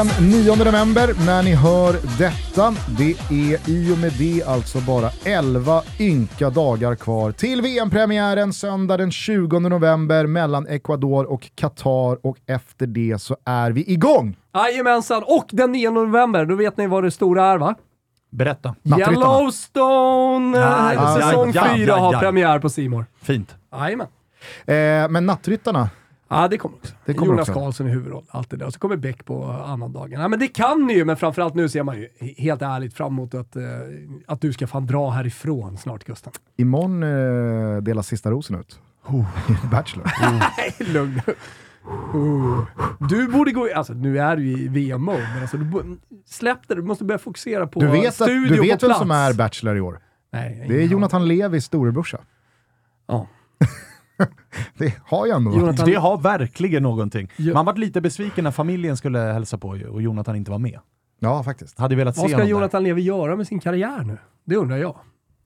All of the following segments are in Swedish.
Den 9 november när ni hör detta. Det är i och med det alltså bara 11 ynka dagar kvar till VM-premiären söndag den 20 november mellan Ecuador och Qatar och efter det så är vi igång! Jajamensan, och den 9 november, då vet ni vad det stora är va? Berätta. Yellowstone! Ja, ja, säsong ja, 4 ja, har ja. premiär på Simor. Fint. Jajamän. Eh, men nattryttarna, Ja, det kommer också. Det kommer Jonas också. Karlsson i huvudroll, allt det där. Och så kommer Beck på annandagen. Ja, men det kan ni ju, men framförallt nu ser man ju helt ärligt fram emot att, eh, att du ska fan dra härifrån snart, Gusten. imorgon eh, delas sista rosen ut. Bachelor. Nej, lugn oh. Du borde gå, alltså nu är du i VM-mode, men alltså, du släpp det, du måste börja fokusera på Du vet, att, studio du vet vem som är Bachelor i år? Nej, Det är Jonathan Levis storebrorsa. Ja. Det har jag ändå. Jonathan- Det har verkligen någonting. Ja. Man varit lite besviken när familjen skulle hälsa på ju och Jonathan inte var med. Ja, faktiskt. Hade velat se Vad ska. Jonathan Levi göra med sin karriär nu? Det undrar jag.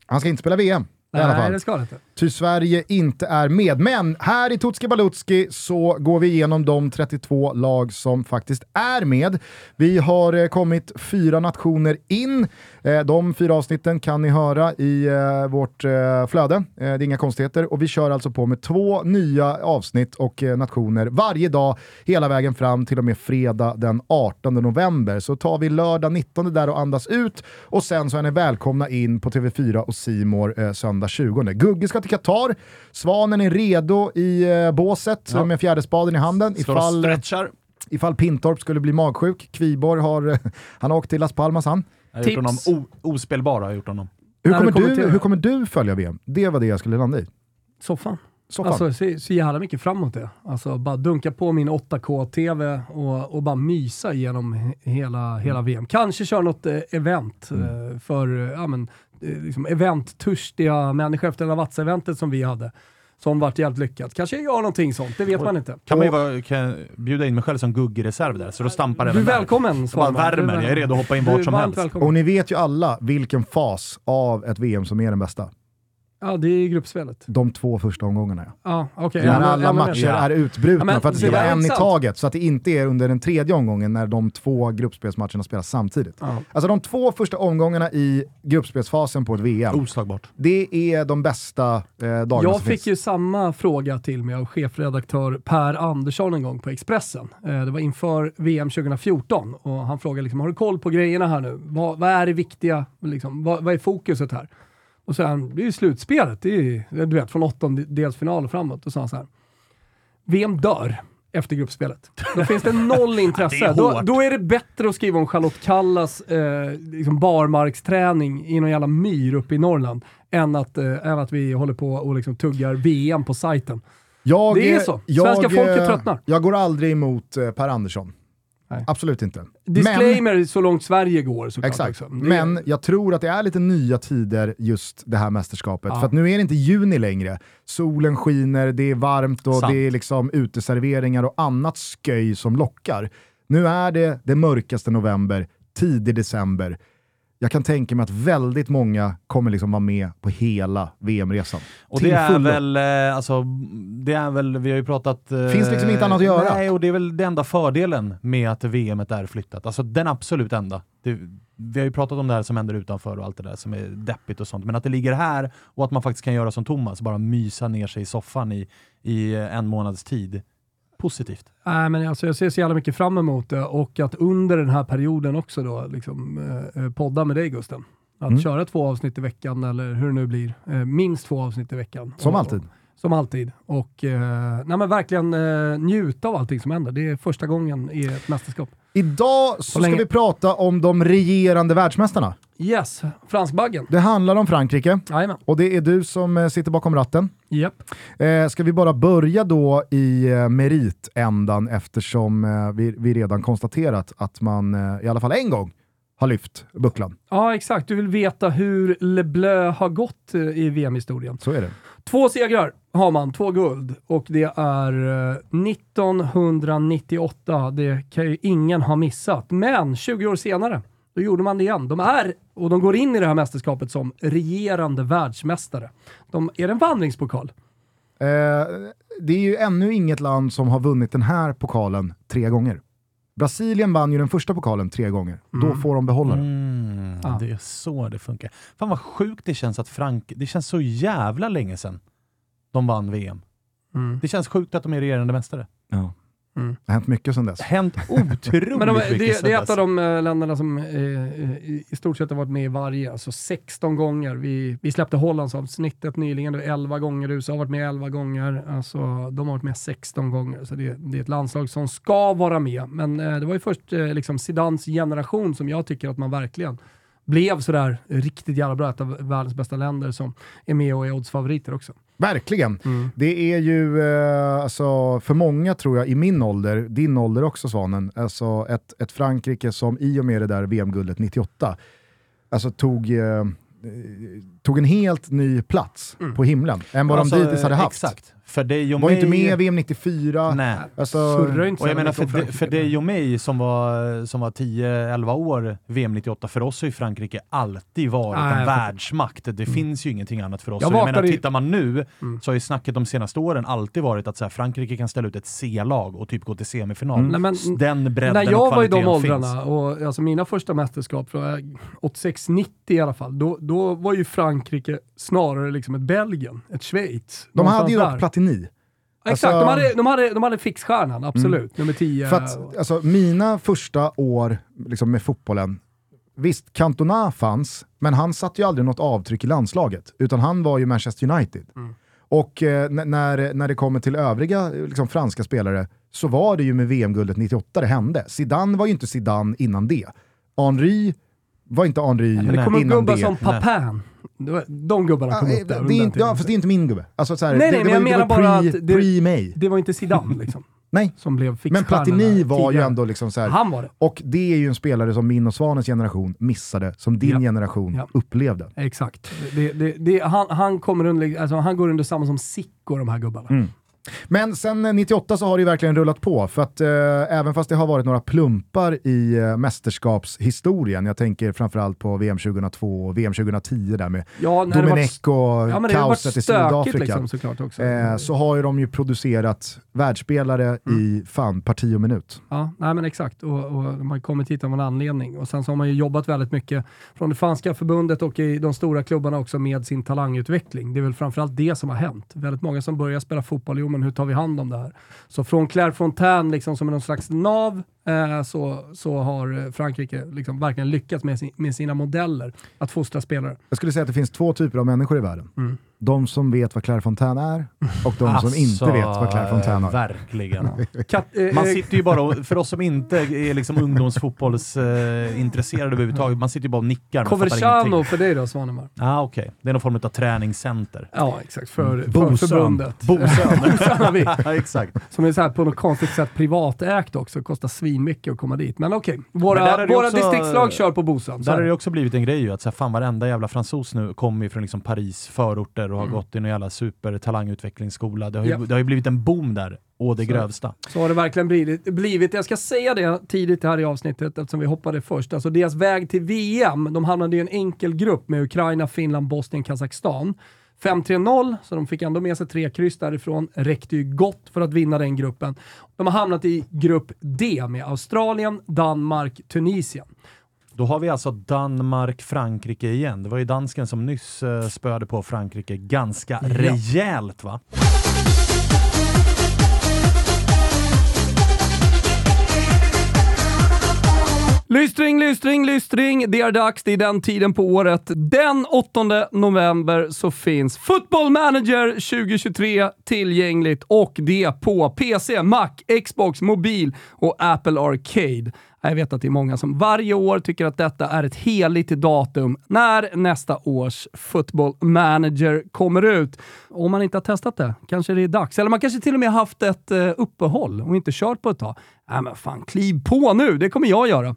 Han ska inte spela VM i alla Nej, fall. det ska han inte. Ty Sverige inte är med. Men här i Tutski Balutski så går vi igenom de 32 lag som faktiskt är med. Vi har eh, kommit fyra nationer in. Eh, de fyra avsnitten kan ni höra i eh, vårt flöde. Det är inga konstigheter. Och vi kör alltså på med två nya avsnitt och nationer varje dag hela vägen fram till och med fredag den 18 november. Så tar vi lördag 19 där och andas ut och sen så är ni välkomna in på TV4 och Simor eh, söndag 20. Gugge ska till Qatar. Svanen är redo i eh, båset Ja. med fjäderspaden i handen Slår ifall, stretchar. ifall Pintorp skulle bli magsjuk. Kviborg har, eh, han har åkt till Las Palmas han. Jag har gjort honom Tips. o- ospelbar. Har jag gjort honom. Hur kommer, du hur kommer du följa VM? Det var det jag skulle landa i. Soffan. Så fan. Alltså, så, så jävla mycket framåt det. Alltså, bara dunka på min 8K-TV och, och bara mysa igenom he- hela, hela VM. Kanske köra något eh, event eh, för ja, men, liksom eventtörstiga människor efter Lavazza-eventet som vi hade. Som vart jävligt lyckat. Kanske jag gör någonting sånt, det vet man inte. Kan man ju vara, kan jag bjuda in mig själv som Gugge-reserv där, så då stampar Du är även välkommen Jag. Du är värmer, jag är redo att hoppa in vart som helst. välkommen. Och ni vet ju alla vilken fas av ett VM som är den bästa. Ja, det är gruppspelet. De två första omgångarna. Ja. Ja, okej. När Ännu- alla mer. matcher Ja. är utbrutna Ja, men för att det ska vara en i taget, så att det inte är under den tredje omgången när de två gruppspelsmatcherna spelas samtidigt. Ja. Alltså de två första omgångarna i gruppspelsfasen på ett VM, Oslagbart. det är de bästa eh, dagarna Jag som fick finns. ju samma fråga till mig av chefredaktör Per Andersson en gång på Expressen. Eh, Det var inför VM 2014 och han frågade liksom, har du koll på grejerna här nu? Vad, vad är det viktiga? Liksom, vad, vad är fokuset här? Och så sa han, det är ju slutspelet, det är du vet från åttondelsfinal och framåt. Och så sa han så här, VM dör efter gruppspelet. Då finns det noll intresse. Det är då, hårt. då är det bättre att skriva om Charlotte Kallas eh, liksom barmarksträning i någon jävla myr uppe i Norrland än att, eh, än att vi håller på och liksom tuggar VM på sajten. Jag, Det är så. Jag, Svenska folket eh, tröttnar. Jag går aldrig emot eh, Per Andersson. Nej. Absolut inte. Men, Disclaimer så långt Sverige går såklart exakt. också. Men jag tror att det är lite nya tider just det här mästerskapet. Ja. För att nu är det inte juni längre. Solen skiner, det är varmt och Sant. det är liksom uteserveringar och annat sköj som lockar. Nu är det det mörkaste november, tidig december. Jag kan tänka mig att väldigt många kommer liksom vara med på hela VM-resan. Och det är väl, eh, alltså, det är väl, vi har ju pratat... eh, Finns liksom inget annat att göra. Nej, och det är väl den enda fördelen med att VMet är flyttat. Alltså den absolut enda. Det, vi har ju pratat om det här som händer utanför och allt det där som är deppigt och sånt. Men att det ligger här och att man faktiskt kan göra som Thomas, bara mysa ner sig i soffan i, i en månads tid. Positivt. Nej, men alltså, jag ser så jävla mycket fram emot det och att under den här perioden också då, liksom, eh, eh, podda med dig Gusten. Att Mm. köra två avsnitt i veckan eller hur det nu blir. Eh, minst två avsnitt i veckan. Som Och- alltid. Som alltid. Och eh, nej, men verkligen eh, njuta av allting som händer. Det är första gången i ett mästerskap. Idag så ska vi prata om de regerande världsmästarna. Yes, franskbaggen. Det handlar om Frankrike Jajamän. och det är du som eh, sitter bakom ratten. Japp. Eh, ska vi bara börja då i eh, meritändan eftersom eh, vi, vi redan konstaterat att man eh, i alla fall en gång har lyft bucklan. Ja, exakt. Du vill veta hur Le Bleu har gått eh, i VM-historien. Så är det. Två segrar har man, två guld. Och det är eh, 1998. Det kan ju ingen ha missat. Men 20 år senare, då gjorde man det igen. De är, och de går in i det här mästerskapet som regerande världsmästare. De, är det en vandringspokal? Eh, det är ju ännu inget land som har vunnit den här pokalen tre gånger. Brasilien vann ju den första pokalen tre gånger. Då får de behålla den. Mm, Ja. Det är så det funkar. Fan vad sjukt det känns att Frank... Det känns så jävla länge sedan de vann VM. Mm. Det känns sjukt att de är regerande mästare. Ja. Mm. Det har hänt mycket sedan dess. Hänt otroligt Men de, mycket det, det är ett av de eh, länderna som eh, i, i stort sett har varit med i varje, alltså 16 gånger. Vi, vi släppte Hollands avsnittet nyligen, det var 11 gånger, USA har varit med 11 gånger, alltså de har varit med 16 gånger. Så det, det är ett landslag som ska vara med. Men eh, det var ju först eh, liksom Zidans generation som jag tycker att man verkligen blev sådär riktigt jävla bra, ett av världens bästa länder som är med och är oddsfavoriter också. Verkligen. Det är ju, eh, alltså, för många tror jag, i min ålder, din ålder också Svanen, alltså ett, ett Frankrike som i och med det där VM-guldet 98, alltså tog, eh, tog en helt ny plats på himlen än vad Alltså, de dittills hade haft. Exakt. För dig och Var ju inte mig- med i VM 94. Nej. Alltså, inte Och jag menar för, de, för dig och mig som var, som var 10-11 år VM 98, för oss har ju Frankrike alltid varit Nej, en världsmakt. Det finns ju ingenting annat för oss. Jag Jag, menar, i- tittar man nu Mm. så har ju snacket de senaste åren alltid varit att så här, Frankrike kan ställa ut ett C-lag och typ gå till semifinal. Mm. Nej, men- Den bredden När jag och var i de åldrarna, finns. och alltså mina första mästerskap, från 86-90 i alla fall, då, då var ju Frankrike snarare liksom ett Belgien, ett Schweiz. de hade ju dock Platini. Exakt, alltså- de, hade, de, hade, de hade fixstjärnan, absolut. Nummer 10. För att, alltså, mina första år liksom, med fotbollen, visst, Cantona fanns, men han satte ju aldrig något avtryck i landslaget, utan han var ju Manchester United. Och eh, när, när det kommer till övriga liksom, franska spelare så var det ju med VM-guldet 98 det hände. Zidane var ju inte Zidane innan det. Henry var inte Henry Men det kommer innan gubbar det. som Papin. De gubbarna kom eh, upp där. det, är inte, ja, fast det är inte min gubbe. Alltså, så här, Nej, det, nej, det men var, jag menar bara pre, att det- pre-mig. Det var inte Zidane liksom, Nej, som blev men Platini var ju tidigare. ändå liksom så här, Han var det. Och det är ju en spelare som min och Svanens generation missade, som din Ja. generation Ja. upplevde. Exakt. Det, det, det, han, han, kommer under, alltså, han går under samma som Sicko, de här gubbarna. Mm. Men sen eh, 98 så har det ju verkligen rullat på, för att eh, även fast det har varit några plumpar i eh, mästerskapshistorien, jag tänker framförallt på VM 2002 och VM 2010 där med Ja, Domenech och Ja, kaoset i Sydafrika. liksom. Eh, så har ju de ju producerat världsspelare Mm. i fan parti och minut. Ja, nej men exakt. Och, och de har kommit hit av en anledning. Och sen så har man ju jobbat väldigt mycket från det franska förbundet och i de stora klubbarna också med sin talangutveckling. Det är väl framförallt det som har hänt. Väldigt många som börjar spela fotboll, jo men hur tar vi hand om det här? Så från Claire Fontaine liksom som är någon slags nav eh, så, så har eh, Frankrike liksom verkligen lyckats med, sin, med sina modeller att fostra spelare. Jag skulle säga att det finns två typer av människor i världen. Mm. De som vet vad Claire Fontaine är och de som inte vet vad Claire Fontaine Alltså, är. Verkligen. Kat, eh, Man eh, sitter ju bara och, för oss som inte är liksom ungdomsfotbollsintresserade eh, intresserade överhuvudtaget, man sitter ju bara och nickar. Coverciano för dig då, Svanemar? Ah, Okej, det är någon form av träningscenter. Ja, exakt. För, för Bosön. förbundet. Bosön. Bosön ja, exakt. Som är så här på något konstigt sätt privatägt också. Kostar svinmycket att komma dit. Men okej, våra, Men våra också- distriktslag kör på Bosön. Där har är det det. också blivit en grej ju, att så här, fan varenda jävla fransos nu kommer ju från liksom Paris förorter och har gått i någon jävla supertalangutvecklingsskola. Det har ju, Ja. det har ju blivit en boom där, å det Så. grövsta. Så har det verkligen blivit, blivit. Jag ska säga det tidigt här i avsnittet eftersom vi hoppade först. Alltså deras väg till VM, de hamnade i en enkel grupp med Ukraina, Finland, Bosnien, Kazakstan. 5-3-0, så de fick ändå med sig tre kryss därifrån. Räckte ju gott för att vinna den gruppen. De har hamnat i grupp D med Australien, Danmark, Tunisien. Då har vi alltså Danmark-Frankrike igen. Det var ju dansken som nyss uh, spöade på Frankrike ganska Ja. rejält va? Lystring, lystring, lystring. Det är dags. Det är den tiden på året. Den 8 november så finns Football Manager 2023 tillgängligt och det på PC, Mac, Xbox, mobil och Apple Arcade. Jag vet att det är många som varje år tycker att detta är ett heligt datum när nästa års Football Manager kommer ut. Om man inte har testat det, kanske det är dags. Eller man kanske till och med haft ett eh, uppehåll och inte kört på ett tag. Nej men fan, kliv på nu. Det kommer jag göra.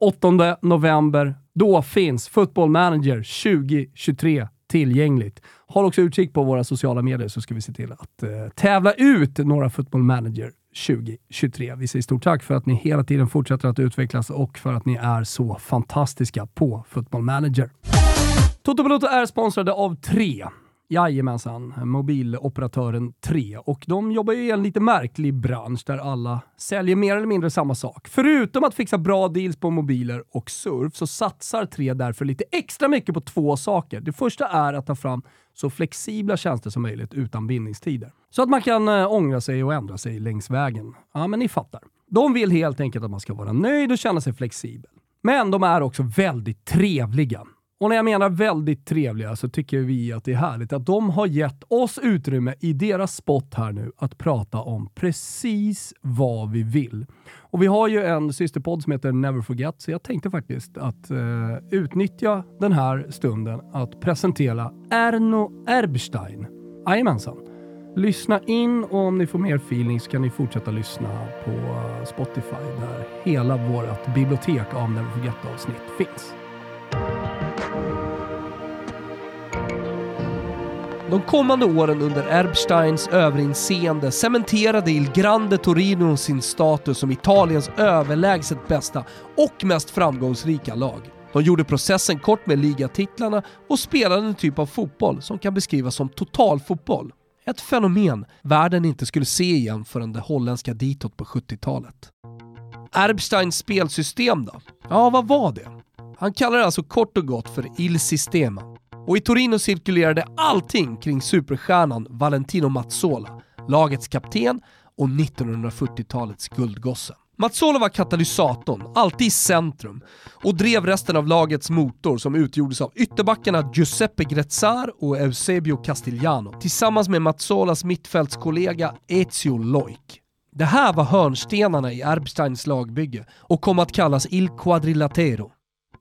8 november, då finns Football Manager 2023 tillgängligt. Håll också utkik på våra sociala medier så ska vi se till att eh, tävla ut några Football Manager 2023. Vi säger stort tack för att ni hela tiden fortsätter att utvecklas och för att ni är så fantastiska på Football Manager. Toto Balotto är sponsrade av tre. Jajamensan, mobiloperatören 3. Och de jobbar ju i en lite märklig bransch där alla säljer mer eller mindre samma sak. Förutom att fixa bra deals på mobiler och surf så satsar 3 därför lite extra mycket på två saker. Det första är att ta fram så flexibla tjänster som möjligt utan bindningstider. Så att man kan eh, ångra sig och ändra sig längs vägen. Ja, men ni fattar. De vill helt enkelt att man ska vara nöjd och känna sig flexibel. Men de är också väldigt trevliga. Och när jag menar väldigt trevliga så tycker vi att det är härligt att de har gett oss utrymme i deras spot här nu att prata om precis vad vi vill. Och vi har ju en systerpodd som heter Never Forget, så jag tänkte faktiskt att eh, utnyttja den här stunden att presentera Erno Erbstein. Jajamensan. Lyssna in och om ni får mer feeling så kan ni fortsätta lyssna på Spotify där hela vårt bibliotek av Never Forget-avsnitt finns. De kommande åren under Erbsteins överinseende cementerade Il Grande Torino sin status som Italiens överlägset bästa och mest framgångsrika lag. De gjorde processen kort med ligatitlarna och spelade en typ av fotboll som kan beskrivas som totalfotboll. Ett fenomen världen inte skulle se igen förrän det holländska ditåt på 70-talet. Erbsteins spelsystem då? Ja, vad var det? Han kallar det alltså kort och gott för Il Sistema. Och i Torino cirkulerade allting kring superstjärnan Valentino Mazzola, lagets kapten och 1940-talets guldgosse. Mazzola var katalysatorn, alltid i centrum, och drev resten av lagets motor som utgjordes av ytterbackarna Giuseppe Grezzar och Eusebio Castigliano tillsammans med Mazzolas mittfältskollega Ezio Loik. Det här var hörnstenarna i Erbsteins lagbygge och kom att kallas Il Quadrilatero.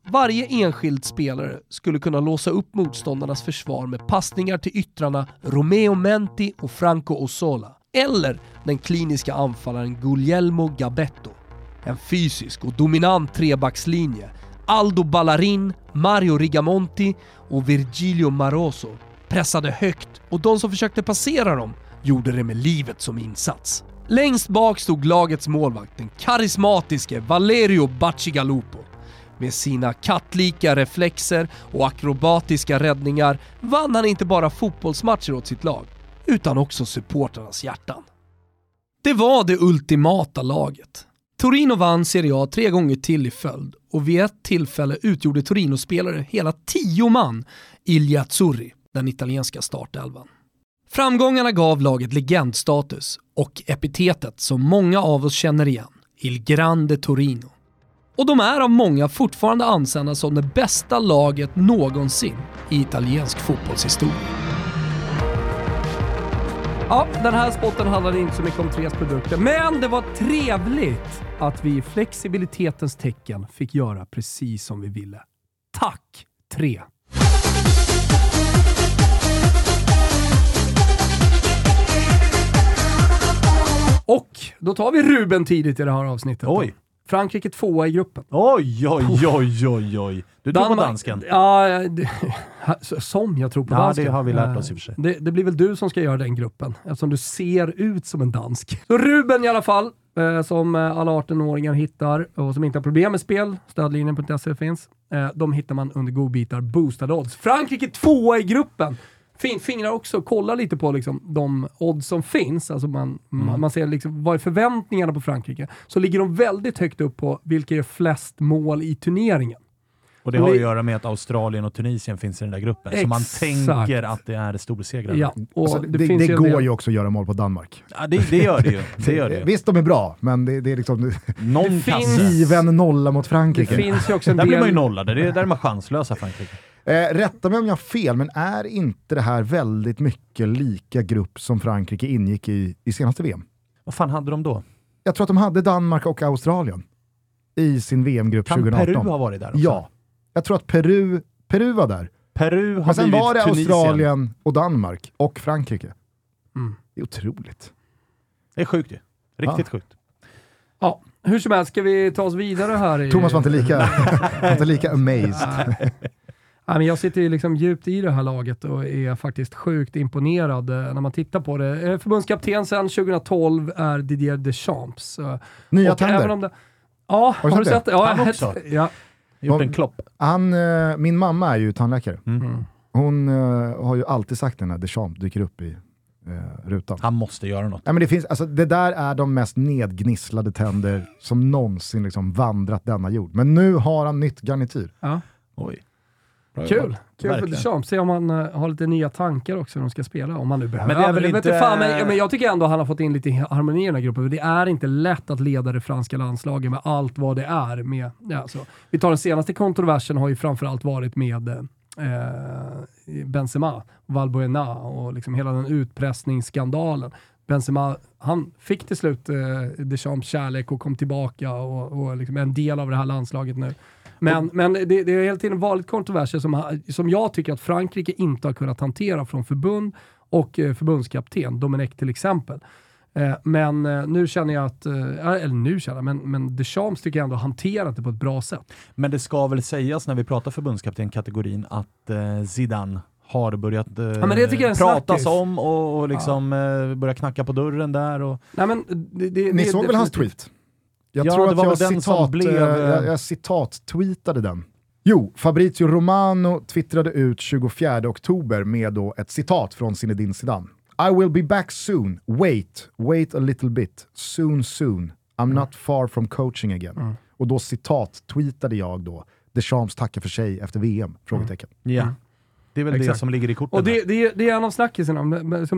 Varje enskild spelare skulle kunna låsa upp motståndarnas försvar med passningar till yttrarna Romeo Menti och Franco Osola. Eller den kliniska anfallaren Guglielmo Gabetto. En fysisk och dominant trebackslinje. Aldo Ballarin, Mario Rigamonti och Virgilio Maroso pressade högt och de som försökte passera dem gjorde det med livet som insats. Längst bak stod lagets målvakt, den karismatiske Valerio Bacigalupo. Med sina kattlika reflexer och akrobatiska räddningar vann han inte bara fotbollsmatcher åt sitt lag, utan också supportrarnas hjärtan. Det var det ultimata laget. Torino vann Serie A tre gånger till i följd och vid ett tillfälle utgjorde Torino-spelare hela tio man i Liazzurri, den italienska startelvan. Framgångarna gav laget legendstatus och epitetet som många av oss känner igen, Il Grande Torino. Och de är av många fortfarande ansedda som det bästa laget någonsin i italiensk fotbollshistoria. Ja, den här spotten handlade inte så mycket om Tres produkter, men det var trevligt att vi i flexibilitetens tecken fick göra precis som vi ville. Tack Tre! Och då tar vi Ruben tidigt i det här avsnittet. Oj! Frankrike tvåa i gruppen. Oj, oj, oj, oj, oj. Du tror på dansken? Ja, det, som jag tror på ja, dansken. det har vi lärt oss i och för sig. Det, det, blir väl du som ska göra den gruppen, eftersom du ser ut som en dansk. Så Ruben i alla fall, eh, som alla 18-åringar hittar och som inte har problem med spel, stödlinjen.se finns. Eh, de hittar man under godbitar boostade odds. Frankrike tvåa i gruppen! Fin, fingrar också kollar lite på liksom, de odds som finns. Alltså man, mm. man, man, ser liksom, vad är förväntningarna på Frankrike. Så ligger de väldigt högt upp på vilka gör flest mål i turneringen. Och det har att göra med att Australien och Tunisien finns i den där gruppen, så man Exakt. tänker att det är storsegrar. Ja, Alltså, det, det det går del- ju också att göra mål på Danmark. Ja, det, det gör det ju. Det gör det ju. Visst, de är bra, men det, det är liksom Någon Det finns- given nolla mot Det Frankrike. finns ju också en Där blir man ju del... nollade, det är där är man chanslösa Frankrike. Eh, rätta mig om jag har fel, men är inte det här väldigt mycket lika grupp som Frankrike ingick i i senaste VM? Vad fan hade de då? Jag tror att de hade Danmark och Australien i sin VM-grupp Kan 2018. Peru ha varit där också? Ja, jag tror att Peru, Peru var där. Peru har Men sen blivit var det Tunisien. Australien och Danmark och Frankrike. Mm. Det är otroligt. Det är sjukt ju. Riktigt sjukt. Ja, hur som helst, ska vi ta oss vidare här? I, Thomas var inte lika, var inte lika amazed. Men jag sitter ju liksom djupt i det här laget och är faktiskt sjukt imponerad eh, när man tittar på det. Eh, Förbundskapten sedan 2012 är Didier Deschamps. Eh, Nya och även tänder. om det, Ja, Har har, du du sett det? Ja, Han också? Ja. Gjort en klopp. Han, min mamma är ju tandläkare. Mm. Hon eh, har ju alltid sagt det när Deschamps dyker upp i rutan. Han måste göra något. Nej, men det, finns, alltså, det där är de mest nedgnisslade tänder som någonsin liksom vandrat denna jord. Men nu har han nytt garnityr. Ja. Oj. Bra Kul! jobbat. Kul för Verkligen. Deschamps. Se om han eh, har lite nya tankar också hur de ska spela, om han nu behöver. Men det är väl vet inte- fan, men, men jag tycker ändå han har fått in lite harmoni i den här gruppen. för Det är inte lätt att leda det franska landslaget med allt vad det är. Med, ja, alltså, vi tar den senaste kontroversen har ju framförallt varit med eh, Benzema, Valbuena och liksom hela den utpressningsskandalen. Benzema, han fick till slut eh, Deschamps kärlek och kom tillbaka och, och liksom är en del av det här landslaget nu. Men, men det, det är hela tiden vanligt kontroverser som, som jag tycker att Frankrike inte har kunnat hantera från förbund och eh, förbundskapten, Domenech till exempel. Eh, men eh, nu känner jag att, eller nu känner jag, men, men Deschamps tycker jag ändå har hanterat det på ett bra sätt. Men det ska väl sägas när vi pratar förbundskapten-kategorin att Zidane har börjat men det tycker jag är en pratas snackis. om och, och liksom eh, börja knacka på dörren där. Och, Nej, men det, det, Ni det, såg väl hans tweet? Jag Ja, tror det att var jag, citat, blev, eh, jag, jag citat-tweetade den. Jo, Fabrizio Romano twittrade ut 24 oktober med då ett citat från Zinedine Zidane. I will be back soon. Wait, wait a little bit. Soon, soon. I'm not far from coaching again. Och då citat-tweetade jag då Deschamps tackar för sig efter VM? Frågetecken. ja. Det är väl det Exakt. som ligger i korten. Och det, det, det är en av snackisarna,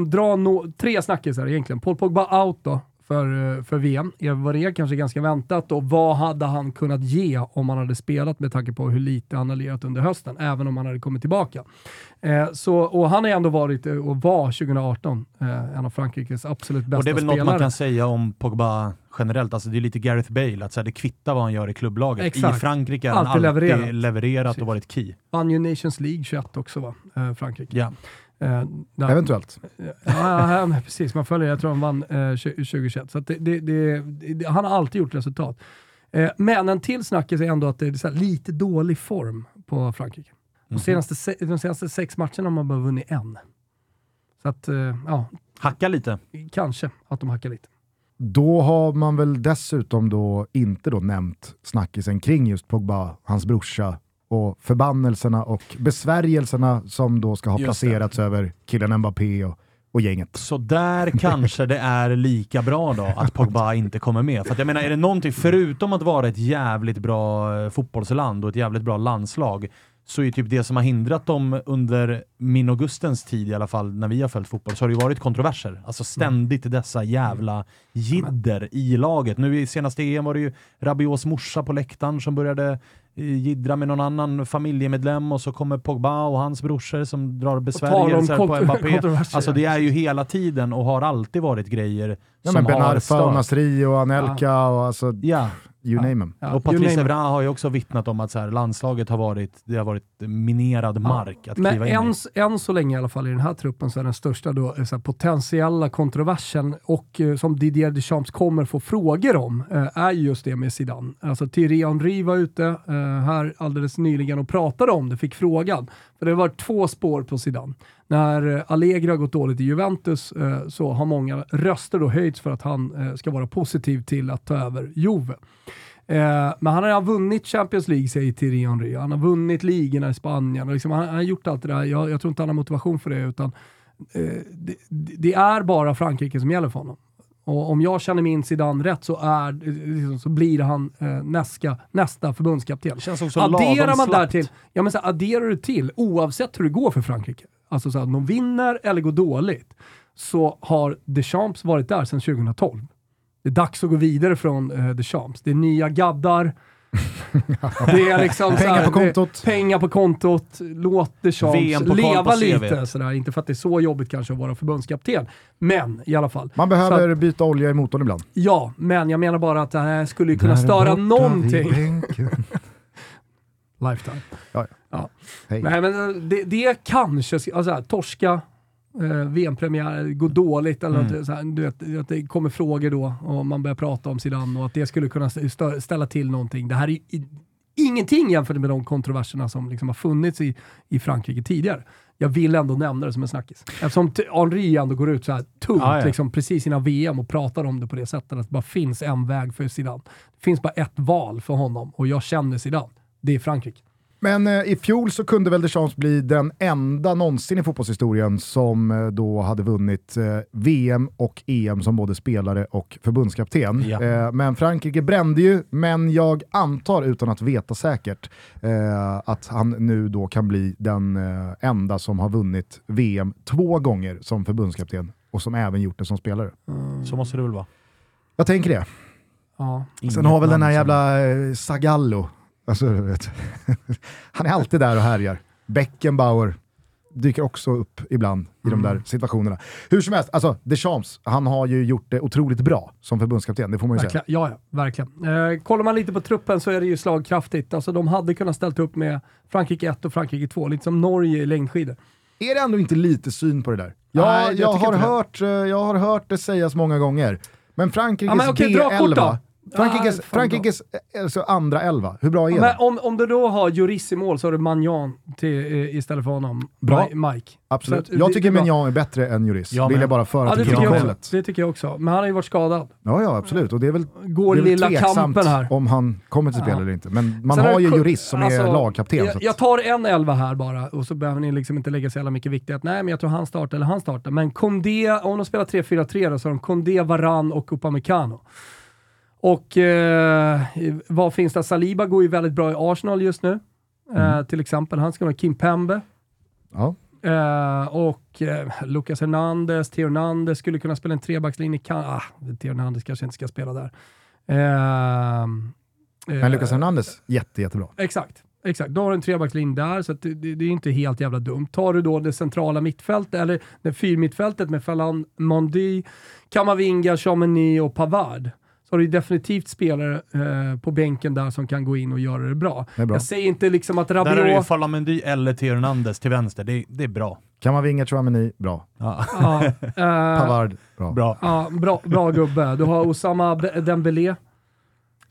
drar no, tre snackisar egentligen. Paul Pogba out då för, eh, för VM. Var det kanske ganska väntat och vad hade han kunnat ge om han hade spelat med tanke på hur lite han har lirat under hösten, även om han hade kommit tillbaka. Eh, så, och han har ändå varit, eh, och var 2018, eh, en av Frankrikes absolut bästa Och det är väl spelare. något man kan säga om Pogba generellt, alltså det är lite Gareth Bale, att så här, det kvittar vad han gör i klubblaget. Exakt. I Frankrike har han Alltid alltid levererat. levererat, och varit key. Vann ju Nations League 21 också va, eh, Frankrike. Ja. Eh, där- Eventuellt. Ja, ja, precis. Man följer, jag tror han vann eh, 20 2021. Så att det, det, det, det, han har alltid gjort resultat. Eh, men en till snackis är ändå att det är så här lite dålig form på Frankrike. De, Mhm. senaste, se- de senaste sex matcherna har man bara vunnit en. Så att, eh, ja, Hacka lite. kanske att de hackar lite. Då har man väl dessutom då inte då nämnt snackisen kring just Pogba, hans brorsa och förbannelserna och besvärjelserna som då ska ha Just det. placerats över killen Mbappé och, och gänget. Så där kanske det är lika bra då att Pogba inte kommer med. För att jag menar, är det någonting, förutom att vara ett jävligt bra eh, fotbollsland och ett jävligt bra landslag, så är typ det som har hindrat dem under min och Gustens tid i alla fall, när vi har följt fotboll, så har det ju varit kontroverser. Alltså ständigt dessa jävla jidder i laget. Nu i senaste EM var det ju Rabios morsa på läktaren som började eh, jiddra med någon annan familjemedlem och så kommer Pogba och hans brorsor som drar besvärjelser på Mbappé. Alltså ja. det är ju hela tiden och har alltid varit grejer Ja, som men Ben har Arfa och. Nasri och Anelka och alltså, Ja, you name them. Ja, och Patrice. Evra har ju också vittnat om att så här, landslaget har varit, det har varit minerad mark att Men kliva in än, i. än så länge i alla fall i den här truppen så är den största då, eh, så här, potentiella kontroversen och eh, som Didier Deschamps kommer få frågor om eh, är just det med Zidane. Alltså Thierry Henry var ute eh, här alldeles nyligen och pratade om det, fick frågan. För det var två spår på Zidane. När eh, Allegri har gått dåligt i Juventus eh, så har många röster då höjts för att han eh, ska vara positiv till att ta över Juve. Eh, men han har vunnit Champions League, säger Thierry Henry. Han har vunnit ligorna i Spanien. Liksom, han, han har gjort allt det där. Jag, jag tror inte han har motivation för det, utan det, det är bara Frankrike som gäller för honom. Och om jag känner min Zidane rätt så, är, liksom, så blir han eh, nästa, nästa förbundskapten. Känns också Adderar man där slappt. till, ja, men så adderar du till, oavsett hur det går för Frankrike, alltså så här, de vinner eller går dåligt, så har Deschamps varit där sedan 2012. Det är dags att gå vidare från eh, Deschamps. Det är nya gaddar. det är liksom Pengar här, på kontot. Pengar på kontot. Låt Deschamps leva lite. Sådär. Inte för att det är så jobbigt kanske att vara förbundskapten, men i alla fall. Man behöver byta olja i motorn ibland. Ja, men jag menar bara att det här skulle kunna störa någonting. Lifetime. Ja, Ja. Hej. Nej, men eh, det, det kanske, alltså här, torska, eh, VM-premiär, gå dåligt eller Mm. något, så här, du vet, att det kommer frågor då och man börjar prata om Zidane och att det skulle kunna ställa till någonting. Det här är ju ingenting jämfört med de kontroverserna som liksom har funnits i, i Frankrike tidigare. Jag vill ändå nämna det som en snackis. Eftersom Henri ändå går ut så här tungt Ja, ja. Liksom, precis innan VM och pratar om det på det sättet att det bara finns en väg för Zidane. Det finns bara ett val för honom och jag känner Zidane. Det är Frankrike. Men eh, i fjol så kunde väl Deschamps bli den enda någonsin i fotbollshistorien som eh, då hade vunnit eh, VM och EM som både spelare och förbundskapten. Ja. Eh, men Frankrike brände ju, men jag antar utan att veta säkert eh, att han nu då kan bli den eh, enda som har vunnit VM två gånger som förbundskapten och som även gjort det som spelare. Så måste det väl vara. Jag tänker det. Ja. Sen har väl den här jävla eh, Zagallo, alltså, han är alltid där och härjar. Beckenbauer dyker också upp ibland i de där situationerna. Hur som helst, alltså Deschamps, han har ju gjort det otroligt bra som förbundskapten, det får man ju säga. Verkligen. Ja, ja, verkligen. Eh, kollar man lite på truppen så är det ju slagkraftigt. Alltså, de hade kunnat ställt upp med Frankrike 1 och Frankrike 2, lite som Norge i längdskidor. Är det ändå inte lite syn på det där? Jag, Nej, jag jag, har hört, eh, jag har hört det sägas många gånger, men Frankrikes Ja, men B11, då. Frankrikes, Ah, Frankrikes eh, alltså andra elva, hur bra är det? om, om du då har Juris i mål så har du Magnan till, eh, istället för honom. Bra. Mi- Mike. Absolut. Att Jag det- tycker det är är bättre än Juris, Ja, vill jag bara föra Ja, det till protokollet. det tycker jag också. Men han har ju varit skadad. Ja, ja, absolut. Och det är väl, Går det är väl lilla kampen här. om han kommer till spel Ja. eller inte. Men man Sen har är ju Juris som är alltså, lagkapten. så Jag, jag tar en elva här bara och så behöver ni liksom inte lägga så jävla mycket vikt i att nej, men jag tror han startar eller han startar. Men Condé, om de spelar 3-4-3 då, så har de Condé, Varan och Upamecano. Och eh, vad finns det? Saliba går ju väldigt bra i Arsenal just nu. Eh, till exempel. Han ska vara Kim Pembe. ja. Eh, och eh, Lucas Hernandez, Theo Hernandez skulle kunna spela en trebackslinje. Kan, ah, Theo Hernandez kanske inte ska spela där. Eh, Men Lucas Hernandez, jätte, jättebra. Exakt. Exakt, då har du en trebackslinje där, så det, det, det är inte helt jävla dumt. Tar du då det centrala mittfältet, eller det fyrmittfältet med Falan Mondi, Kamavinga, Chameny och Pavard, har du definitivt spelare eh, på bänken där som kan gå in och göra det bra. Det är bra. Jag säger inte liksom att Där är det ju Rabiot... Falamendy eller Theo Hernandez till vänster. Det, det är bra. Kan man vinga Chouameni, bra. Ja. Ja, eh, Pavard, bra. bra. ja, bra, bra gubbe. Du har Osama Dembélé,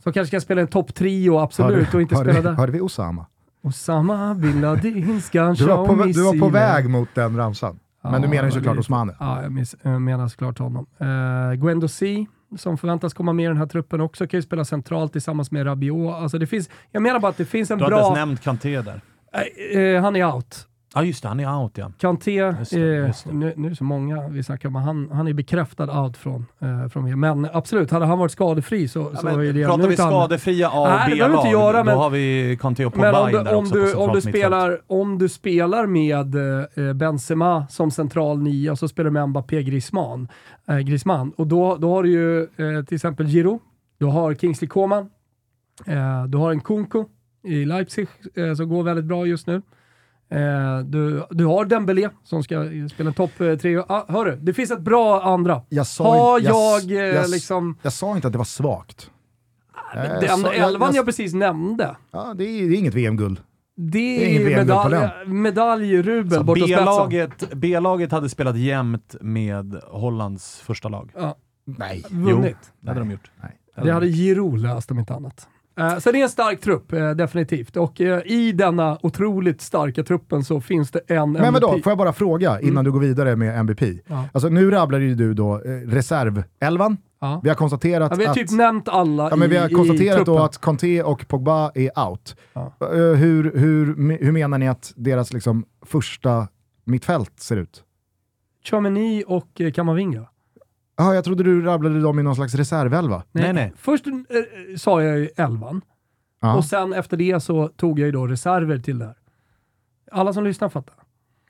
som kanske kan spela en topptrio, absolut, och inte spela där. hörde vi Osama? Osama bin Laden ska Du var, på, du var väg mot den ramsan. Men du Ja, menar ju såklart Osmane. Ja, jag mis- jag menar såklart honom. Uh, Gwendo C, som förväntas komma med i den här truppen också, kan ju spela centralt tillsammans med Rabiot. Alltså det finns, jag menar bara att det finns en Du har inte bra... ens nämnt Kanté där. Eh, han är out. Ja just det, han är out ja. Kanté, Just det, eh, just det. nu, nu är det så många vi snackar om, han, han är bekräftad out från, eh, från VM. Men absolut, hade han varit skadefri så, ja så men, är det pratar nu vi han- skadefria A och B-lag, göra, då men- har vi Kanté och Pogba om in du, där om, också på du, om, centralt du spelar, om du spelar med eh, Benzema som central nia och så spelar du med Mbappé Griezmann, eh, Griezmann och då, då har du ju eh, till exempel Giroud, du har Kingsley Coman, eh, du har en Kunko i Leipzig eh, som går väldigt bra just nu. Eh, du, du har Dembélé som ska spela en topp eh, tre. Ah, hörru, det finns ett bra andra. Jag sa, Har inte- jag, eh, jag, liksom... jag sa inte att det var svagt. Eh, Den jag sa- jag- elvan jag, jag- precis nämnde, Ja, det, är, det är inget VM-guld. det Det är är, medalj, medaljrubel Så borta. B-laget, B-laget hade spelat jämnt med Hollands första lag. Ja, Nej. vunnit. Det hade de gjort. Nej. Det hade Giroud löst om inte annat. Eh, så det är en stark trupp, eh, definitivt. Och eh, i denna otroligt starka truppen så finns det en Men vadå, MVP. får jag bara fråga innan Mm. du går vidare med MVP? Ja. Alltså nu rabblar ju du då reservelvan. Ja. Vi har konstaterat Ja, vi har att... typ nämnt alla Ja, men i, vi har i konstaterat då att Conte och Pogba är out. Ja. Hur, hur, hur menar ni att deras liksom, första mittfält ser ut? Chouameni och Kamavinga. Jaha, jag trodde du rabblade dem i någon slags reservelva. Nej, nej. Först eh, sa jag ju elvan, Ja. och sen efter det så tog jag ju då reserver till det här. Alla som lyssnar fattar.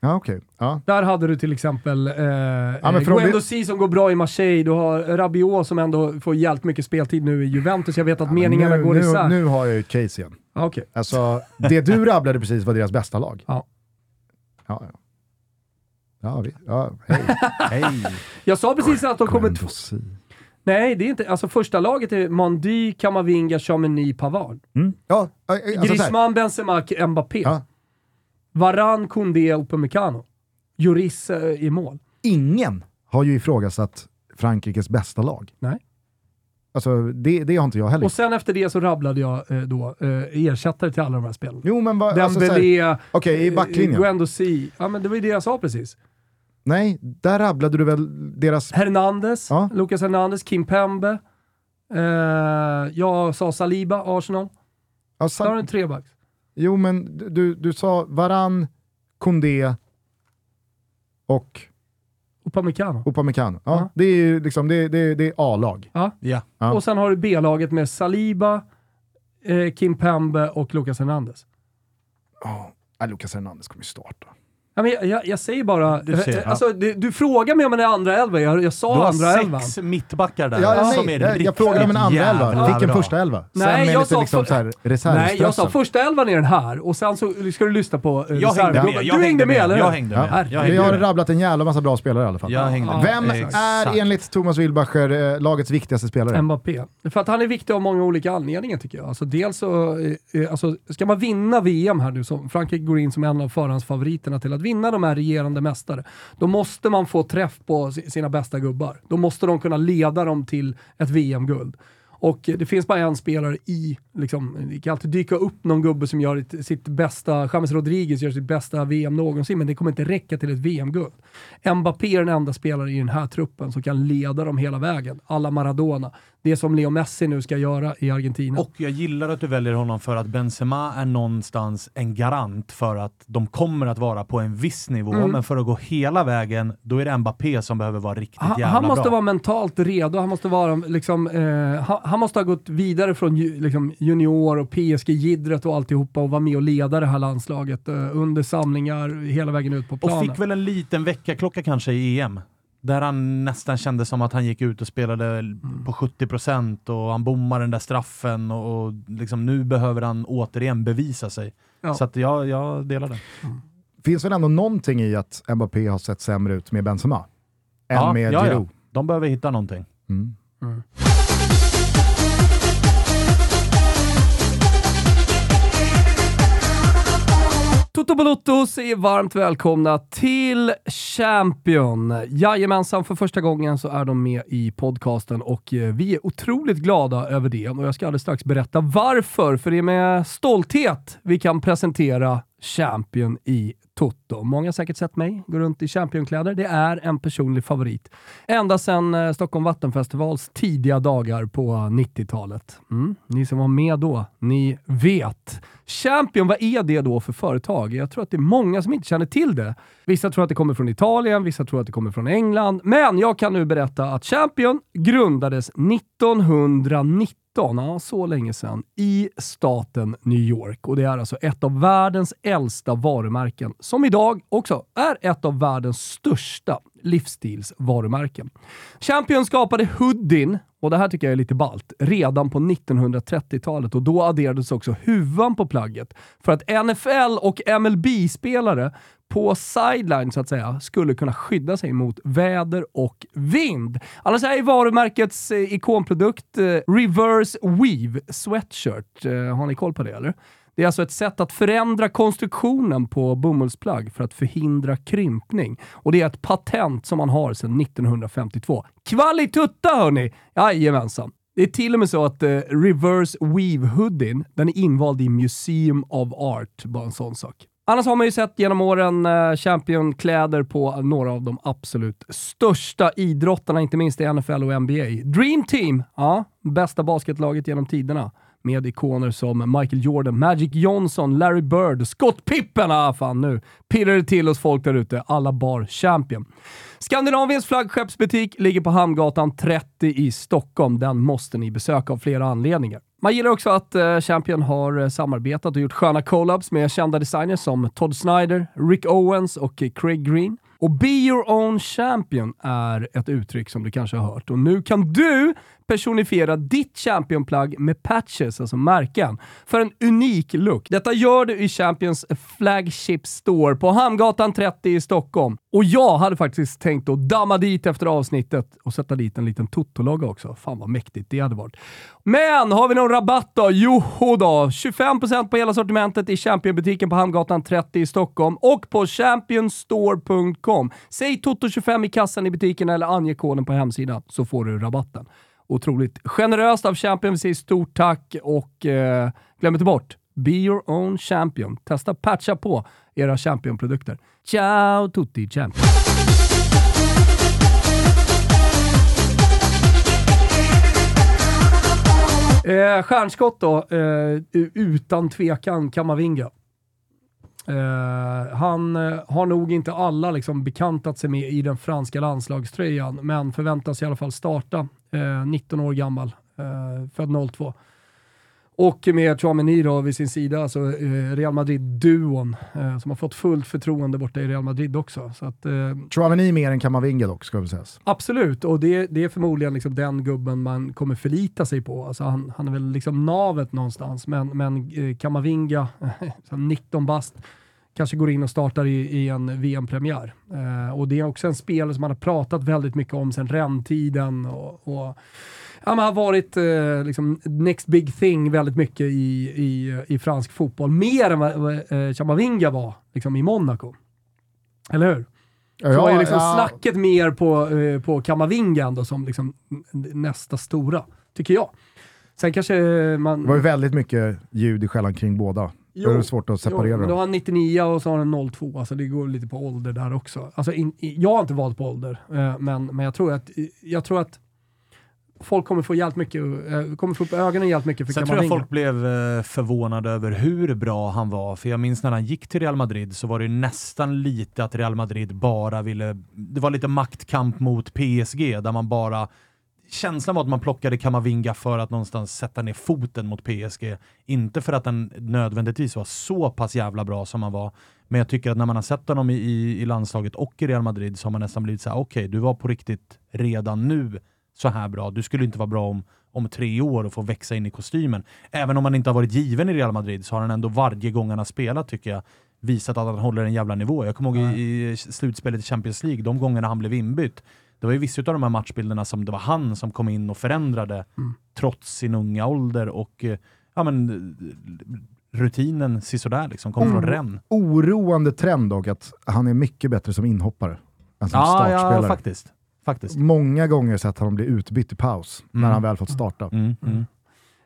Ja, okej. Ja. Där hade du till exempel eh, men eh, Guendo vi- som går bra i Marseille, du har Rabiot som ändå får jävligt mycket speltid nu i Juventus. Jag vet att meningarna nu, går nu, isär. nu har jag ju case igen. Okej. Alltså, det du rabblade precis var deras bästa lag. Ja. Ja, ja. Ja, vi, ja hej. Hej! Jag sa precis att de kommer... C. Nej, det är inte... Alltså första laget är Mandy, Kamavinga, Chameny, Pavard. Mm. Ja, alltså, så här. Griezmann, Benzema, Mbappé. Ja. Varan, Koundé, Upamecano. Juris eh, i mål. Ingen har ju ifrågasatt Frankrikes bästa lag. Nej. Alltså, det, det har inte jag heller. Och sen efter det så rabblade jag eh, då eh, ersättare till alla de här spelarna. Jo, men vad... Alltså, Dembélé, Okej, i eh, backlinjen. Guendo C. Ja, men det var ju det jag sa precis. Nej, där rabblade du väl deras... Hernandez, Ja. Lucas Hernandez, Kim Pembe. Eh, jag sa Saliba, Arsenal. Ja, Där har du en trebacks. jo, men du, du sa Varan, Koundé och Upamecano. Upamecano. Ja, Ja. Det är ju liksom, det, det, det är A-lag. Ja. Ja. Ja. Och sen har du B-laget med Saliba, eh, Kim Pembe och Lucas Hernandez. Ja, oh, Lucas Hernandez kommer ju starta. Ja, men jag, jag, jag säger bara, Du ser, eh, ja. alltså, du, du frågar mig om en andra elva. Jag, jag Du sa har andra elvan. sex mittbackar där Ja, som nej, är jag, jag frågade om en andra elva. Vilken bra. första elva? Nej, Sen med jag sa liksom för- så här Nej, jag sa första elvan är den här och sen så ska du lyssna på eh, Jag hängde med, jag Du hängde med, eller jag hur? hängde Ja. med. Jag Vi har med. rabblat en jävla massa bra spelare i alla fall. Jag hängde Ja. med. Vem Exakt. är enligt Thomas Wilbacher eh, lagets viktigaste spelare? Mbappé. För att han är viktig av många olika anledningar tycker jag. Alltså dels så, alltså, ska man vinna VM här nu, som Frankrike går in som en av förhandsfavoriterna till att vinna de här regerande mästare, då måste man få träff på sina bästa gubbar. Då måste de kunna leda dem till ett VM-guld. Och det finns bara en spelare i, liksom, det kan alltid dyka upp någon gubbe som gör sitt bästa, James Rodriguez gör sitt bästa VM någonsin, men det kommer inte räcka till ett VM-guld. Mbappé är den enda spelare i den här truppen som kan leda dem hela vägen. Alla Maradona. Det som Leo Messi nu ska göra i Argentina. Och jag gillar att du väljer honom för att Benzema är någonstans en garant för att de kommer att vara på en viss nivå, Mm. men för att gå hela vägen, då är det Mbappé som behöver vara riktigt han, jävla han måste bra. vara mentalt redo, han måste, vara, liksom, eh, han, han måste ha gått vidare från liksom, junior och PSG-jiddret och alltihopa och vara med och leda det här landslaget eh, under samlingar hela vägen ut på Och planen. fick väl en liten väckarklocka kanske i EM. Där han nästan kände som att han gick ut och spelade Mm. på 70% och han bommade den där straffen och, och liksom nu behöver han återigen bevisa sig. Ja. Så att jag, jag delar det. Finns väl ändå någonting i att Mbappé har sett sämre ut med Benzema? Än Ja, med ja, ja. De behöver hitta någonting. Mm. Toto Balotto säger varmt välkomna till Champion. Jajamensan, för första gången så är de med i podcasten och eh, vi är otroligt glada över det. Och jag ska alldeles strax berätta varför, för det är med stolthet vi kan presentera champion i Toto. Många har säkert sett mig gå runt i championkläder. Det är en personlig favorit. Ända sedan eh, Stockholm Vattenfestivals tidiga dagar på 90-talet. Mm. Ni som var med då, ni vet. Champion, vad är det då för företag? Jag tror att det är många som inte känner till det. Vissa tror att det kommer från Italien, vissa tror att det kommer från England. Men jag kan nu berätta att Champion grundades 1990 ja, så länge sedan, i staten New York. Och det är alltså ett av världens äldsta varumärken, som idag också är ett av världens största livsstilsvarumärken. Champion skapade hoodien, och det här tycker jag är lite balt, redan på 1930-talet och då adderades också huvan på plagget för att NFL och MLB-spelare på sideline så att säga skulle kunna skydda sig mot väder och vind. Annars är varumärkets eh, ikonprodukt eh, Reverse Weave Sweatshirt. Eh, har ni koll på det eller? Det är alltså ett sätt att förändra konstruktionen på bomullsplagg för att förhindra krympning. Och det är ett patent som man har sedan 1952. Kvalitutta hörni! Jajamensan. Det är till och med så att eh, Reverse Weave Hoodien, den är invald i Museum of Art. Bara en sån sak. Annars har man ju sett genom åren eh, Champion-kläder på några av de absolut största idrottarna, inte minst i NFL och NBA. Dream Team, ja, bästa basketlaget genom tiderna med ikoner som Michael Jordan, Magic Johnson, Larry Bird, Scott Pippen. Ah, fan nu pirrar det till hos folk där ute. Alla bar Champion. Skandinaviens flaggskeppsbutik ligger på Hamngatan 30 i Stockholm. Den måste ni besöka av flera anledningar. Man gillar också att eh, Champion har eh, samarbetat och gjort sköna collabs med kända designers som Todd Snyder, Rick Owens och Craig Green. Och Be Your Own Champion är ett uttryck som du kanske har hört. Och nu kan du personifiera ditt championplagg med patches, alltså märken, för en unik look. Detta gör du i Champions Flagship Store på Hamngatan 30 i Stockholm. Och jag hade faktiskt tänkt att damma dit efter avsnittet och sätta dit en liten Toto-logga också. Fan vad mäktigt det hade varit. Men har vi någon rabatt då? Joho då, 25% på hela sortimentet i championbutiken på Hamngatan 30 i Stockholm och på championstore.com. Säg Toto25 i kassan i butiken eller ange koden på hemsidan så får du rabatten. Otroligt generöst av Champion. Vi säger stort tack och eh, glöm inte bort, be your own champion. Testa patcha på era Champion-produkter. Ciao tutti champion! Eh, stjärnskott då, eh, utan tvekan Kamavinga. Eh, han eh, har nog inte alla liksom, bekantat sig med i den franska landslagströjan, men förväntas i alla fall starta. Uh, 19 år gammal, född 02. Och med Chouameni då vid sin sida, alltså Real Madrid-duon, som har fått fullt förtroende borta i Real Madrid också. Så att, Chouameni mer än Kamavinga dock, ska vi säga. Absolut, och det, det är förmodligen liksom den gubben man kommer förlita sig på. Alltså han, han är väl liksom navet någonstans, men, men Kamavinga, 19 bast, kanske går in och startar i, i en VM-premiär. Eh, och det är också en spelare som man har pratat väldigt mycket om sedan räntiden och, och ja, man har varit eh, liksom next big thing väldigt mycket i, i, i fransk fotboll. Mer än vad eh, Chamavinga var liksom, i Monaco. Eller hur? Ja, så är liksom ja. snacket mer på, eh, på Kamavinga ändå som liksom nästa stora, tycker jag. Sen kanske man... Det var ju väldigt mycket ljud i skällan kring båda. Jo, det är svårt att separera jo, men då har han 99 och så har han 02, alltså det går lite på ålder där också. Alltså in, jag har inte valt på ålder, eh, men, men jag tror att, jag tror att folk kommer få jävligt mycket, eh, kommer få upp ögonen jävligt mycket för Sen tror jag folk blev eh, förvånade över hur bra han var, för jag minns när han gick till Real Madrid så var det nästan lite att Real Madrid bara ville, det var lite maktkamp mot PSG där man bara känslan var att man plockade Kamavinga för att någonstans sätta ner foten mot PSG. Inte för att den nödvändigtvis var så pass jävla bra som han var. Men jag tycker att när man har sett honom i, i landslaget och i Real Madrid så har man nästan blivit så här: okej, okay, du var på riktigt redan nu så här bra. Du skulle inte vara bra om, om tre år och få växa in i kostymen. Även om han inte har varit given i Real Madrid så har han ändå varje gång han har spelat, tycker jag, visat att han håller en jävla nivå. Jag kommer ihåg i, i slutspelet i Champions League, de gångerna han blev inbytt, det var ju vissa av de här matchbilderna som det var han som kom in och förändrade mm. trots sin unga ålder och eh, ja, men, rutinen sisådär liksom, kom mm. från Rennes. Oroande trend dock att han är mycket bättre som inhoppare än som ja, startspelare. Ja, faktiskt. faktiskt. Många gånger sett honom bli utbytt i paus mm. när han väl fått starta. Mm, mm.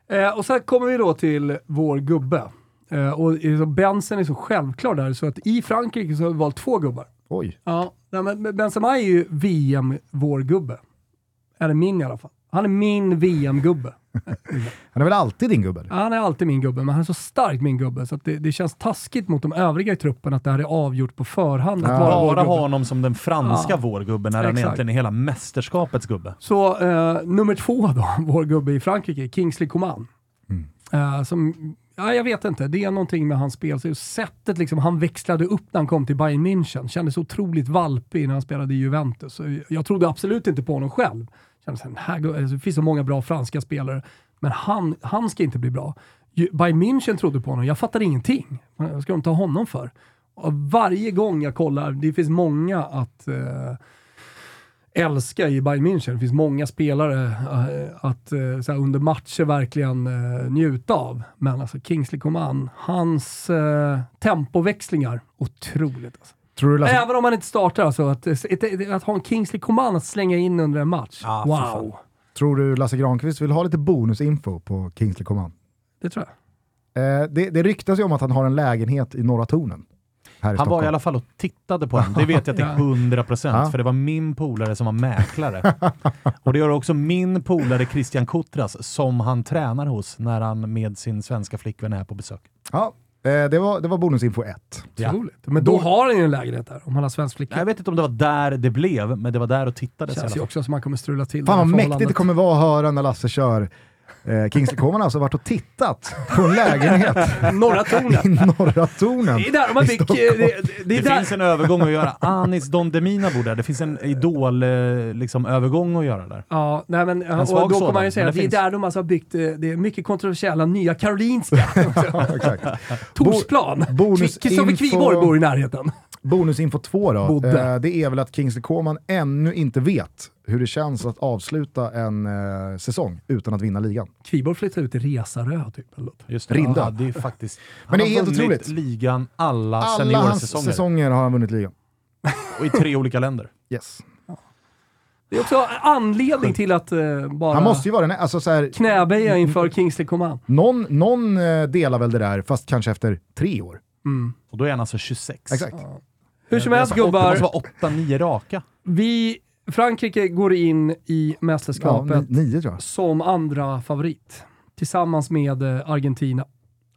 Eh, och sen kommer vi då till vår gubbe. Eh, och Bensen är så självklar där, så att i Frankrike så har vi valt två gubbar. Oj. Ja, men Benzema är ju VM vår gubbe. Eller min i alla fall. Han är min VM-gubbe. han är väl alltid din gubbe? Ja, han är alltid min gubbe, men han är så starkt min gubbe så det, det, känns taskigt mot de övriga i truppen att det här är avgjort på förhand. Att ja. Bara ha honom som den franska ja. vårgubben när Exakt. han egentligen är hela mästerskapets gubbe. Så eh, nummer två då, vår gubbe i Frankrike, Kingsley Coman. Mm. Eh, som Ja, jag vet inte. Det är någonting med hans spel. sättet liksom, han växlade upp när han kom till Bayern München kändes otroligt valpig när han spelade i Juventus. Så jag trodde absolut inte på honom själv. Kändes, här, alltså, det finns så många bra franska spelare, men han, han ska inte bli bra. Bayern München trodde på honom. Jag fattade ingenting. Vad ska de ta honom för? Och varje gång jag kollar, det finns många att eh, älska i Bayern München. Det finns många spelare uh, att uh, såhär, under matcher verkligen uh, njuta av. Men alltså Kingsley Coman, hans tempoväxlingar, otroligt. Alltså. Även om man inte startar alltså, att, att, att ha en Kingsley Coman att slänga in under en match. Ah, wow! Tror du Lasse Granqvist vill ha lite bonusinfo på Kingsley Coman? Det tror jag. det, det ryktas ju om att han har en lägenhet i Norra Tornen. Här i Han var i alla fall och tittade på den. Det vet jag till Ja. 100 procent, Ja. för det var min polare som var mäklare. och det gör också min polare Christian Kutras, som han tränar hos när han med sin svenska flickvän är på besök. Ja, eh, det, var, det var bonusinfo 1. Ja. Men då har han ju en lägenhet där, om han har svensk flicka. Jag vet inte om det var där det blev, men det var där och tittades i alla känns ju också som han kommer strula till Fan det vad mäktigt det kommer vara att höra när Lasse kör. Eh, Kingsley Coman har alltså varit och tittat på en lägenhet Norra tornet. i Norra Tornen. Det är där i byggt... Stockholm. Det, det, det Det där, finns en övergång att göra. Anis Don Demina bor där. Det finns en idol-övergång liksom, övergång att göra där. Ja, nej men, En och då kommer sådan, man ju säga att det det är finns. där de alltså har byggt eh, det mycket kontroversiella Nya Karolinska. Ja, exakt. Torsplan. bonus Kristoffer Kviborg bor i närheten. Bonusinfo 2 då. Eh, det är väl att Kingsley Coman ännu inte vet hur det känns att avsluta en eh, säsong utan att vinna ligan. Kviborg flyttade ut till Resarö typ. eller något. Just det. Rinde. Ja, det är faktiskt... Men det är han helt har vunnit otroligt. ligan alla, Alla hans seniorsäsonger. säsonger har han vunnit ligan. Och i tre olika länder. Yes. Det är också anledning till att eh, bara Han måste ju vara den, alltså så här, knäböja inför Kingsley Coman. någon, någon eh, delar väl det där, fast kanske efter tre år. Mm. Och då är han alltså 26. Exakt. Hur som helst vara- Det gubbar, måste vara 8-9 raka. vi, Frankrike går in i Ja, mästerskapet ni- nio som andra favorit. Tillsammans med eh, Argentina.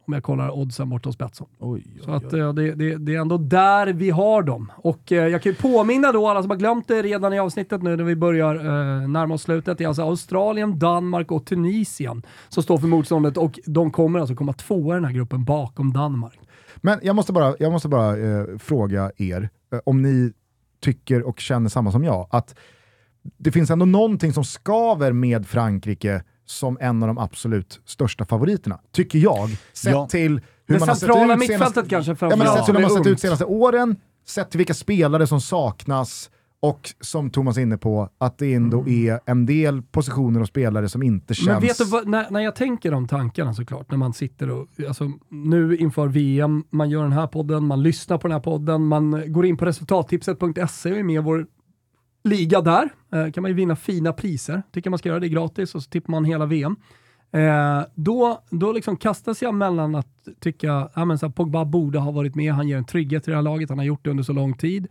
Om jag kollar oddsen borta hos Betsson. Oj, Så att, eh, det, det, det är ändå där vi har dem. Och eh, jag kan ju påminna då alla som har glömt det redan i avsnittet nu när vi börjar eh, närma oss slutet. Det är alltså Australien, Danmark och Tunisien som står för motståndet och de kommer alltså komma tvåa i den här gruppen bakom Danmark. Men jag måste bara, jag måste bara eh, fråga er, om ni tycker och känner samma som jag, att det finns ändå någonting som skaver med Frankrike som en av de absolut största favoriterna, tycker jag. Sett Ja. till hur Det man har sett centrala ut mittfältet senaste, kanske ja, men sett hur de har sett ut senaste åren, sett till vilka spelare som saknas och som Thomas är inne på, att det ändå är en del positioner och spelare som inte känns... Men vet du vad, när, när jag tänker de tankarna såklart, när man sitter och, alltså nu inför VM, man gör den här podden, man lyssnar på den här podden, man går in på resultattipset.se och är med i vår liga där. Eh, kan man ju vinna fina priser, tycker man ska göra det gratis och så tippar man hela VM. Eh, då då liksom kastas jag mellan att tycka att Pogba borde ha varit med, han ger en trygghet i det här laget, han har gjort det under så lång tid.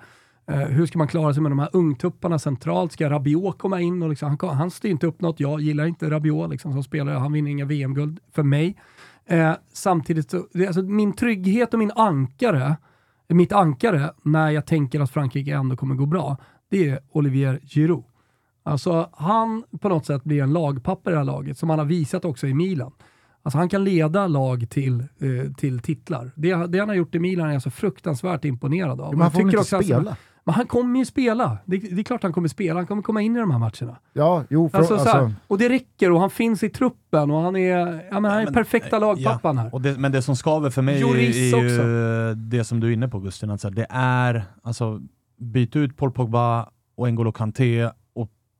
Eh, hur ska man klara sig med de här ungtupparna centralt? Ska Rabiot komma in? Och liksom, han, han styr inte upp något. Jag gillar inte Rabiot liksom, som spelare. Han vinner inga VM-guld för mig. Eh, samtidigt, så, det, alltså, min trygghet och min ankare, mitt ankare när jag tänker att Frankrike ändå kommer gå bra, det är Olivier Giroud. Alltså han på något sätt blir en lagpapper i det här laget, som han har visat också i Milan. Alltså han kan leda lag till, eh, till titlar. Det, det han har gjort i Milan är jag så fruktansvärt imponerad av. men han får väl inte också spela? Men han kommer ju spela. Det, det är klart han kommer spela. Han kommer komma in i de här matcherna. Ja, jo, för, Alltså, alltså, så här, och det räcker och han finns i truppen och han är, ja, men han är men, perfekta eh, lagpappan här. Och det, men det som skaver för mig Lloris är ju också. det som du är inne på Gustin, att så här, det är, alltså byt ut Paul Pogba och N'Golo Kanté och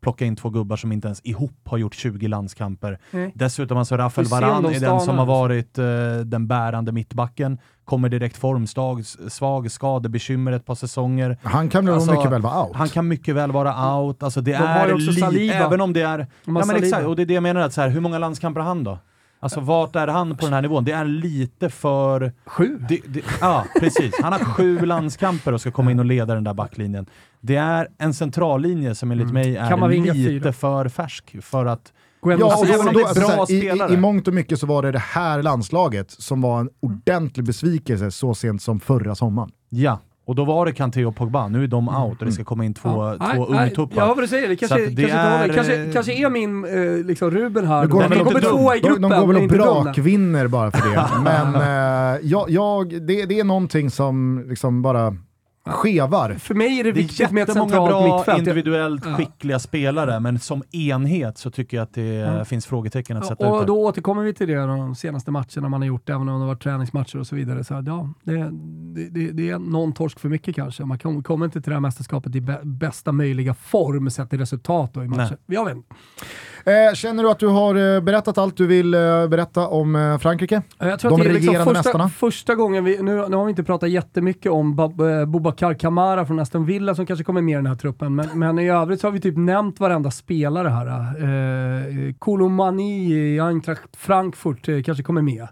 plocka in två gubbar som inte ens ihop har gjort 20 landskamper. Nej. Dessutom alltså Rafael de är den som har varit eh, den bärande mittbacken, kommer direkt formsvag, svag, skadebekymmer ett par säsonger. han kan Alltså, mycket väl vara out. Han kan mycket väl vara out, alltså det De har är ju också li- Saliba. även om det är... De Ja har men exakt, och det är det jag menar, att så här, hur många landskamper har han då? Alltså vart är han på den här nivån? Det är lite för... Sju. Det, det, ja, precis. Han har sju landskamper och ska komma in och leda den där backlinjen. Det är en centrallinje som enligt mig är lite fyra. för färsk för att... Ja, och då, då, alltså, i, i, I mångt och mycket så var det det här landslaget som var en ordentlig besvikelse så sent som förra sommaren. Ja, och då var det Kanté och Pogba. Nu är de out och det ska komma in två, Ja, två nej, ungtuppar. Jag hör vad du säger, det kanske, det kanske, är, kanske, kanske är min eh, liksom Ruben här. Går Men de kommer tvåa i de, gruppen. de går väl och brakvinner bara för det. Men eh, jag, jag, det, det är någonting som liksom bara skevar. För mig är det Det är viktigt med ett centralt bra mittfält. individuellt Ja. skickliga spelare, men som enhet så tycker jag att det Ja. finns frågetecken att sätta Ja, ut och där. då återkommer vi till det, de senaste matcherna man har gjort, även om det har varit träningsmatcher och så vidare. Så, ja, det, det, det, det är någon torsk för mycket kanske. Man kom- kommer inte till det här mästerskapet i bä- bästa möjliga form sett till resultat då i matcher. Nej. Jag vet. Eh, känner du att du har eh, berättat allt du vill eh, berätta om eh, Frankrike? Jag tror De att det är liksom första, första gången, vi, nu, nu har vi inte pratat jättemycket om Bab, eh, Boubacar Kamara från Aston Villa som kanske kommer med i den här truppen, men, men i övrigt så har vi typ nämnt varenda spelare här. Eh, Kolomani i Eintracht Frankfurt eh, kanske kommer med.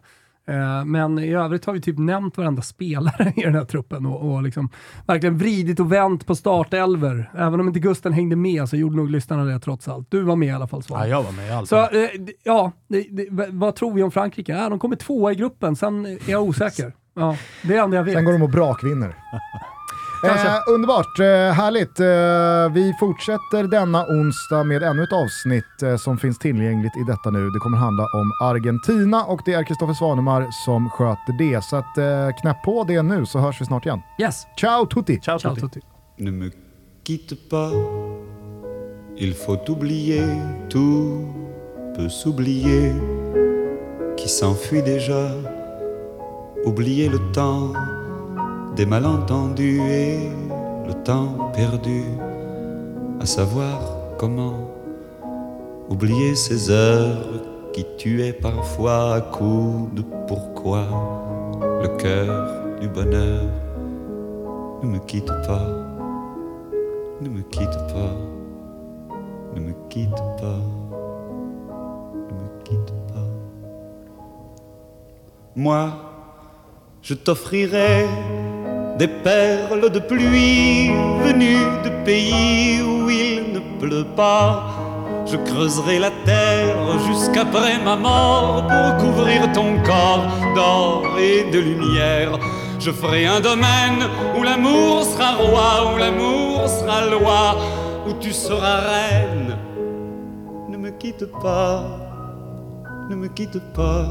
Eh, men i övrigt har vi typ nämnt varenda spelare i den här truppen och, och liksom verkligen vridit och vänt på startelver. Även om inte Gusten hängde med så gjorde nog lyssnarna det trots allt. Du var med i alla fall Svan. Ja, jag var med i allt. Så eh, ja, det, det, vad tror vi om Frankrike? Ja, de kommer tvåa i gruppen, sen är jag osäker. Ja, det är det enda jag vet. Sen går de och brakvinner. Kanske. Eh, underbart, eh, härligt. Eh, vi fortsätter denna onsdag med ännu ett avsnitt eh, som finns tillgängligt i detta nu. Det kommer handla om Argentina och det är Kristoffer Svanemar som sköter det. Så att, eh, knäpp på det nu så hörs vi snart igen. Yes, Ciao tutti! Ciao, ciao tutti. Tutti. Ne me quitte pas, il faut oublier, tout peut s'oublier, qui s'enfuit déjà, oublier le temps des malentendus et le temps perdu, à savoir comment oublier ces heures qui tuaient parfois à coups de pourquoi le cœur du bonheur ne me quitte pas. Ne me quitte pas, ne me quitte pas, ne me quitte pas. Moi, je t'offrirai des perles de pluie venues de pays où il ne pleut pas. Je creuserai la terre jusqu'après ma mort pour couvrir ton corps d'or et de lumière. Je ferai un domaine où l'amour sera roi, où l'amour sera loi, où tu seras reine. Ne me quitte pas, ne me quitte pas,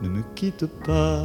ne me quitte pas,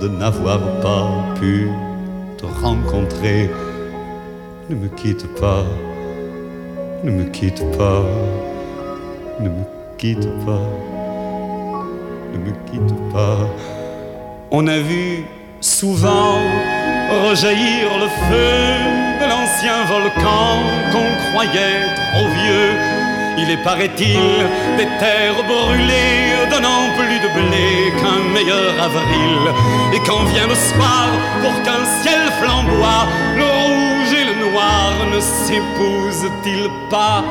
de n'avoir pas pu te rencontrer. Ne me quitte pas, ne me quitte pas, ne me quitte pas ne me quitte pas. On a vu souvent rejaillir le feu de l'ancien volcan qu'on croyait trop vieux. Il est, paraît-il, des terres brûlées donnant plus de blé qu'un meilleur avril. Et quand vient le soir, pour qu'un ciel flamboie, le rouge et le noir ne s'épousent-ils pas?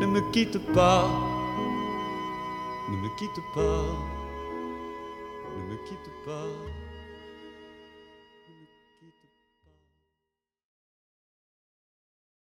Ne me quitte pas. Ne me quitte pas, ne me quitte pas.